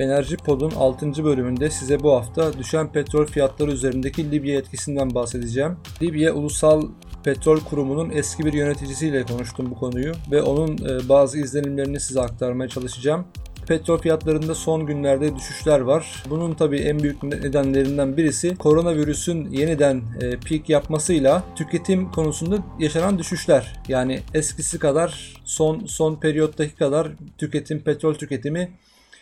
Enerji Pod'un 6. bölümünde size bu hafta düşen petrol fiyatları üzerindeki Libya etkisinden bahsedeceğim. Libya Ulusal Petrol Kurumu'nun eski bir yöneticisiyle konuştum bu konuyu ve onun e, bazı izlenimlerini size aktarmaya çalışacağım. Petrol fiyatlarında son günlerde düşüşler var. Bunun tabii en büyük nedenlerinden birisi koronavirüsün yeniden e, peak yapmasıyla tüketim konusunda yaşanan düşüşler. Yani eskisi kadar son son periyottaki kadar tüketim petrol tüketimi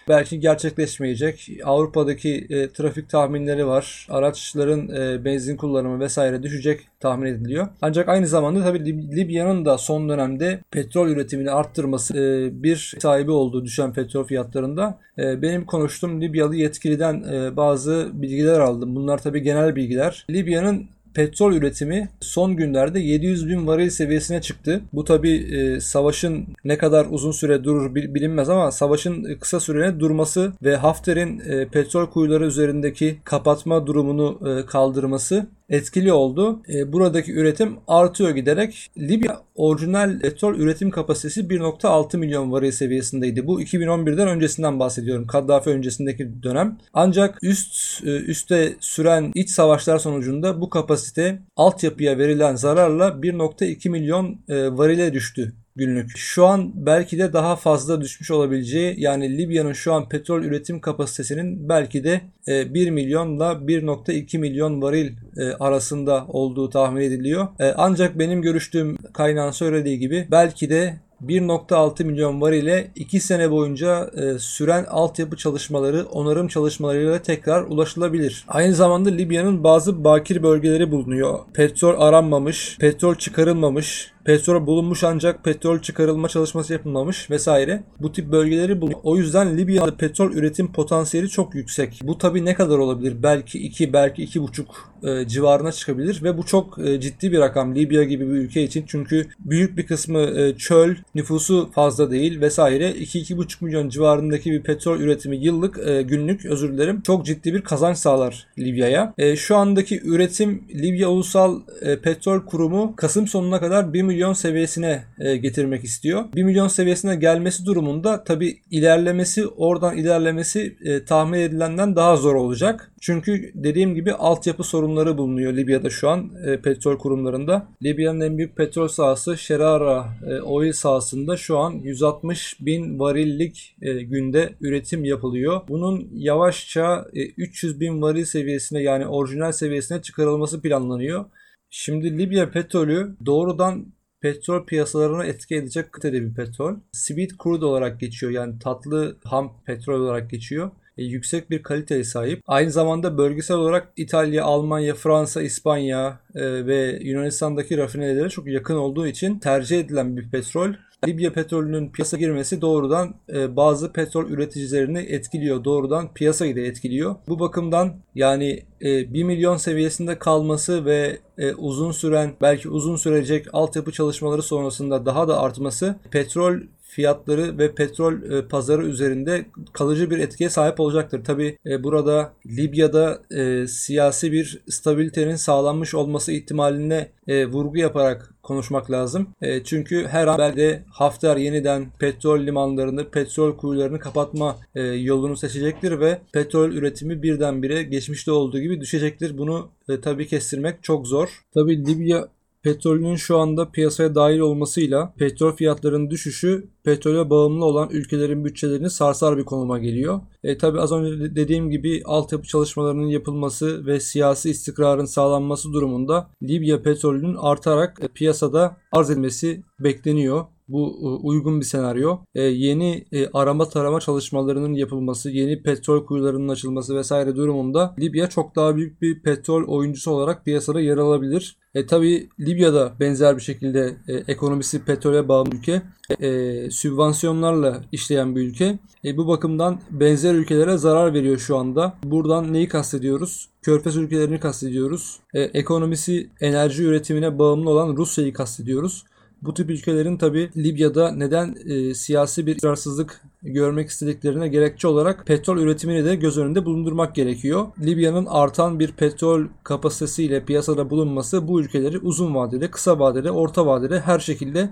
belki gerçekleşmeyecek. Avrupa'daki e, trafik tahminleri var. Araçların e, benzin kullanımı vesaire düşecek tahmin ediliyor. Ancak aynı zamanda tabii Libya'nın da son dönemde petrol üretimini arttırması e, bir sahibi olduğu düşen petrol fiyatlarında. E, benim konuştuğum Libyalı yetkiliden e, bazı bilgiler aldım. Bunlar tabii genel bilgiler. Libya'nın petrol üretimi son günlerde 700 bin varil seviyesine çıktı. Bu tabi e, savaşın ne kadar uzun süre durur bilinmez ama savaşın kısa sürede durması ve Hafter'in e, petrol kuyuları üzerindeki kapatma durumunu e, kaldırması etkili oldu. E, buradaki üretim artıyor giderek. Libya orijinal petrol üretim kapasitesi 1.6 milyon varil seviyesindeydi. Bu 2011'den öncesinden bahsediyorum. Kaddafi öncesindeki dönem. Ancak üst e, üste süren iç savaşlar sonucunda bu kapasite altyapıya verilen zararla 1.2 milyon e, varile düştü günlük. Şu an belki de daha fazla düşmüş olabileceği yani Libya'nın şu an petrol üretim kapasitesinin belki de 1 e, milyonla 1.2 milyon varil e, arasında olduğu tahmin ediliyor. E, ancak benim görüştüğüm kaynağın söylediği gibi belki de 1.6 milyon var ile 2 sene boyunca e, süren altyapı çalışmaları, onarım çalışmalarıyla tekrar ulaşılabilir. Aynı zamanda Libya'nın bazı bakir bölgeleri bulunuyor. Petrol aranmamış, petrol çıkarılmamış, Petrol bulunmuş ancak petrol çıkarılma çalışması yapılmamış vesaire. Bu tip bölgeleri bulunuyor. O yüzden Libya'da petrol üretim potansiyeli çok yüksek. Bu tabi ne kadar olabilir? Belki 2, belki 2,5 e, civarına çıkabilir ve bu çok e, ciddi bir rakam Libya gibi bir ülke için. Çünkü büyük bir kısmı e, çöl, nüfusu fazla değil vesaire. 2-2,5 milyon civarındaki bir petrol üretimi yıllık, e, günlük özür dilerim çok ciddi bir kazanç sağlar Libya'ya. E, şu andaki üretim Libya Ulusal e, Petrol Kurumu Kasım sonuna kadar 1 milyon milyon seviyesine e, getirmek istiyor. 1 milyon seviyesine gelmesi durumunda tabi ilerlemesi oradan ilerlemesi e, tahmin edilenden daha zor olacak. Çünkü dediğim gibi altyapı sorunları bulunuyor Libya'da şu an e, petrol kurumlarında. Libya'nın en büyük petrol sahası Şerara oil sahasında şu an 160 bin varillik günde üretim yapılıyor. Bunun yavaşça e, 300 bin varil seviyesine yani orijinal seviyesine çıkarılması planlanıyor. Şimdi Libya petrolü doğrudan petrol piyasalarına etki edecek kıtede bir petrol. Sweet crude olarak geçiyor yani tatlı ham petrol olarak geçiyor. E, yüksek bir kaliteye sahip. Aynı zamanda bölgesel olarak İtalya, Almanya, Fransa, İspanya e, ve Yunanistan'daki rafinerilere çok yakın olduğu için tercih edilen bir petrol. Libya petrolünün piyasa girmesi doğrudan e, bazı petrol üreticilerini etkiliyor. Doğrudan piyasayı da etkiliyor. Bu bakımdan yani e, 1 milyon seviyesinde kalması ve e, uzun süren belki uzun sürecek altyapı çalışmaları sonrasında daha da artması petrol fiyatları ve petrol e, pazarı üzerinde kalıcı bir etkiye sahip olacaktır. Tabi e, burada Libya'da e, siyasi bir stabilitenin sağlanmış olması ihtimaline e, vurgu yaparak konuşmak lazım. E, çünkü her an belki Hafter yeniden petrol limanlarını, petrol kuyularını kapatma e, yolunu seçecektir ve petrol üretimi birdenbire geçmişte olduğu gibi düşecektir. Bunu e, tabii kestirmek çok zor. Tabii Libya petrolünün şu anda piyasaya dahil olmasıyla petrol fiyatlarının düşüşü petrole bağımlı olan ülkelerin bütçelerini sarsar bir konuma geliyor. E, tabi az önce dediğim gibi altyapı çalışmalarının yapılması ve siyasi istikrarın sağlanması durumunda Libya petrolünün artarak e, piyasada arz edilmesi bekleniyor. Bu e, uygun bir senaryo. E, yeni e, arama tarama çalışmalarının yapılması, yeni petrol kuyularının açılması vesaire durumunda Libya çok daha büyük bir petrol oyuncusu olarak piyasada yer alabilir. E, tabii Libya'da benzer bir şekilde e, ekonomisi petrole bağımlı ülke. E, sübvansiyonlarla işleyen bir ülke. E, bu bakımdan benzer ülkelere zarar veriyor şu anda. Buradan neyi kastediyoruz? Körfez ülkelerini kastediyoruz. E, ekonomisi enerji üretimine bağımlı olan Rusya'yı kastediyoruz. Bu tip ülkelerin tabi Libya'da neden e, siyasi bir istikrarsızlık görmek istediklerine gerekçe olarak petrol üretimini de göz önünde bulundurmak gerekiyor. Libya'nın artan bir petrol kapasitesiyle piyasada bulunması bu ülkeleri uzun vadede, kısa vadede, orta vadede her şekilde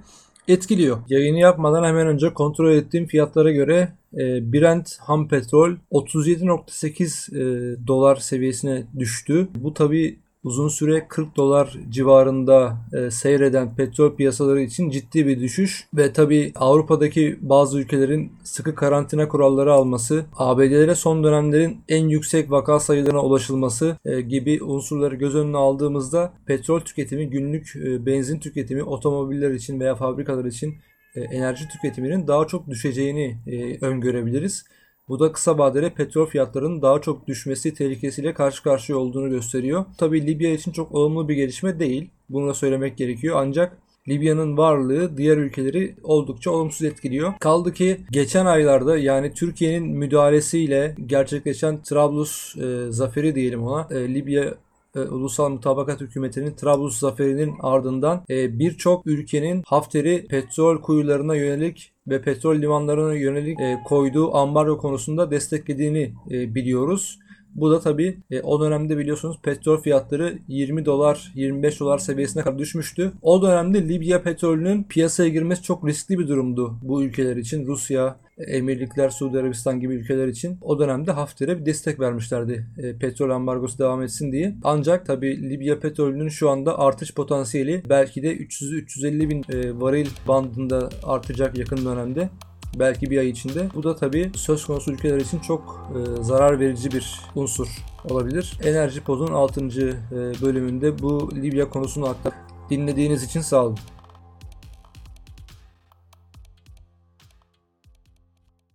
etkiliyor. Yayını yapmadan hemen önce kontrol ettiğim fiyatlara göre e, Brent ham petrol 37.8 e, dolar seviyesine düştü. Bu tabi uzun süre 40 dolar civarında e, seyreden petrol piyasaları için ciddi bir düşüş ve tabi Avrupa'daki bazı ülkelerin sıkı karantina kuralları alması, ABD'lere son dönemlerin en yüksek vaka sayılarına ulaşılması e, gibi unsurları göz önüne aldığımızda petrol tüketimi, günlük e, benzin tüketimi otomobiller için veya fabrikalar için e, enerji tüketiminin daha çok düşeceğini e, öngörebiliriz. Bu da kısa vadede petrol fiyatlarının daha çok düşmesi tehlikesiyle karşı karşıya olduğunu gösteriyor. Tabi Libya için çok olumlu bir gelişme değil. Bunu da söylemek gerekiyor. Ancak Libya'nın varlığı diğer ülkeleri oldukça olumsuz etkiliyor. Kaldı ki geçen aylarda yani Türkiye'nin müdahalesiyle gerçekleşen Trablus e, zaferi diyelim ona. E, Libya e, Ulusal Mutabakat Hükümeti'nin Trablus zaferinin ardından e, birçok ülkenin Hafter'i petrol kuyularına yönelik ve petrol limanlarına yönelik e, koyduğu ambargo konusunda desteklediğini biliyoruz. Bu da tabi e, o dönemde biliyorsunuz petrol fiyatları 20 dolar 25 dolar seviyesine kadar düşmüştü. O dönemde Libya petrolünün piyasaya girmesi çok riskli bir durumdu bu ülkeler için. Rusya, Emirlikler, Suudi Arabistan gibi ülkeler için o dönemde Hafter'e bir destek vermişlerdi. E, petrol ambargosu devam etsin diye. Ancak tabi Libya petrolünün şu anda artış potansiyeli belki de 300-350 bin e, varil bandında artacak yakın dönemde belki bir ay içinde. Bu da tabii söz konusu ülkeler için çok e, zarar verici bir unsur olabilir. Enerji Pod'un 6. E, bölümünde bu Libya konusunu aktar. Dinlediğiniz için sağ olun.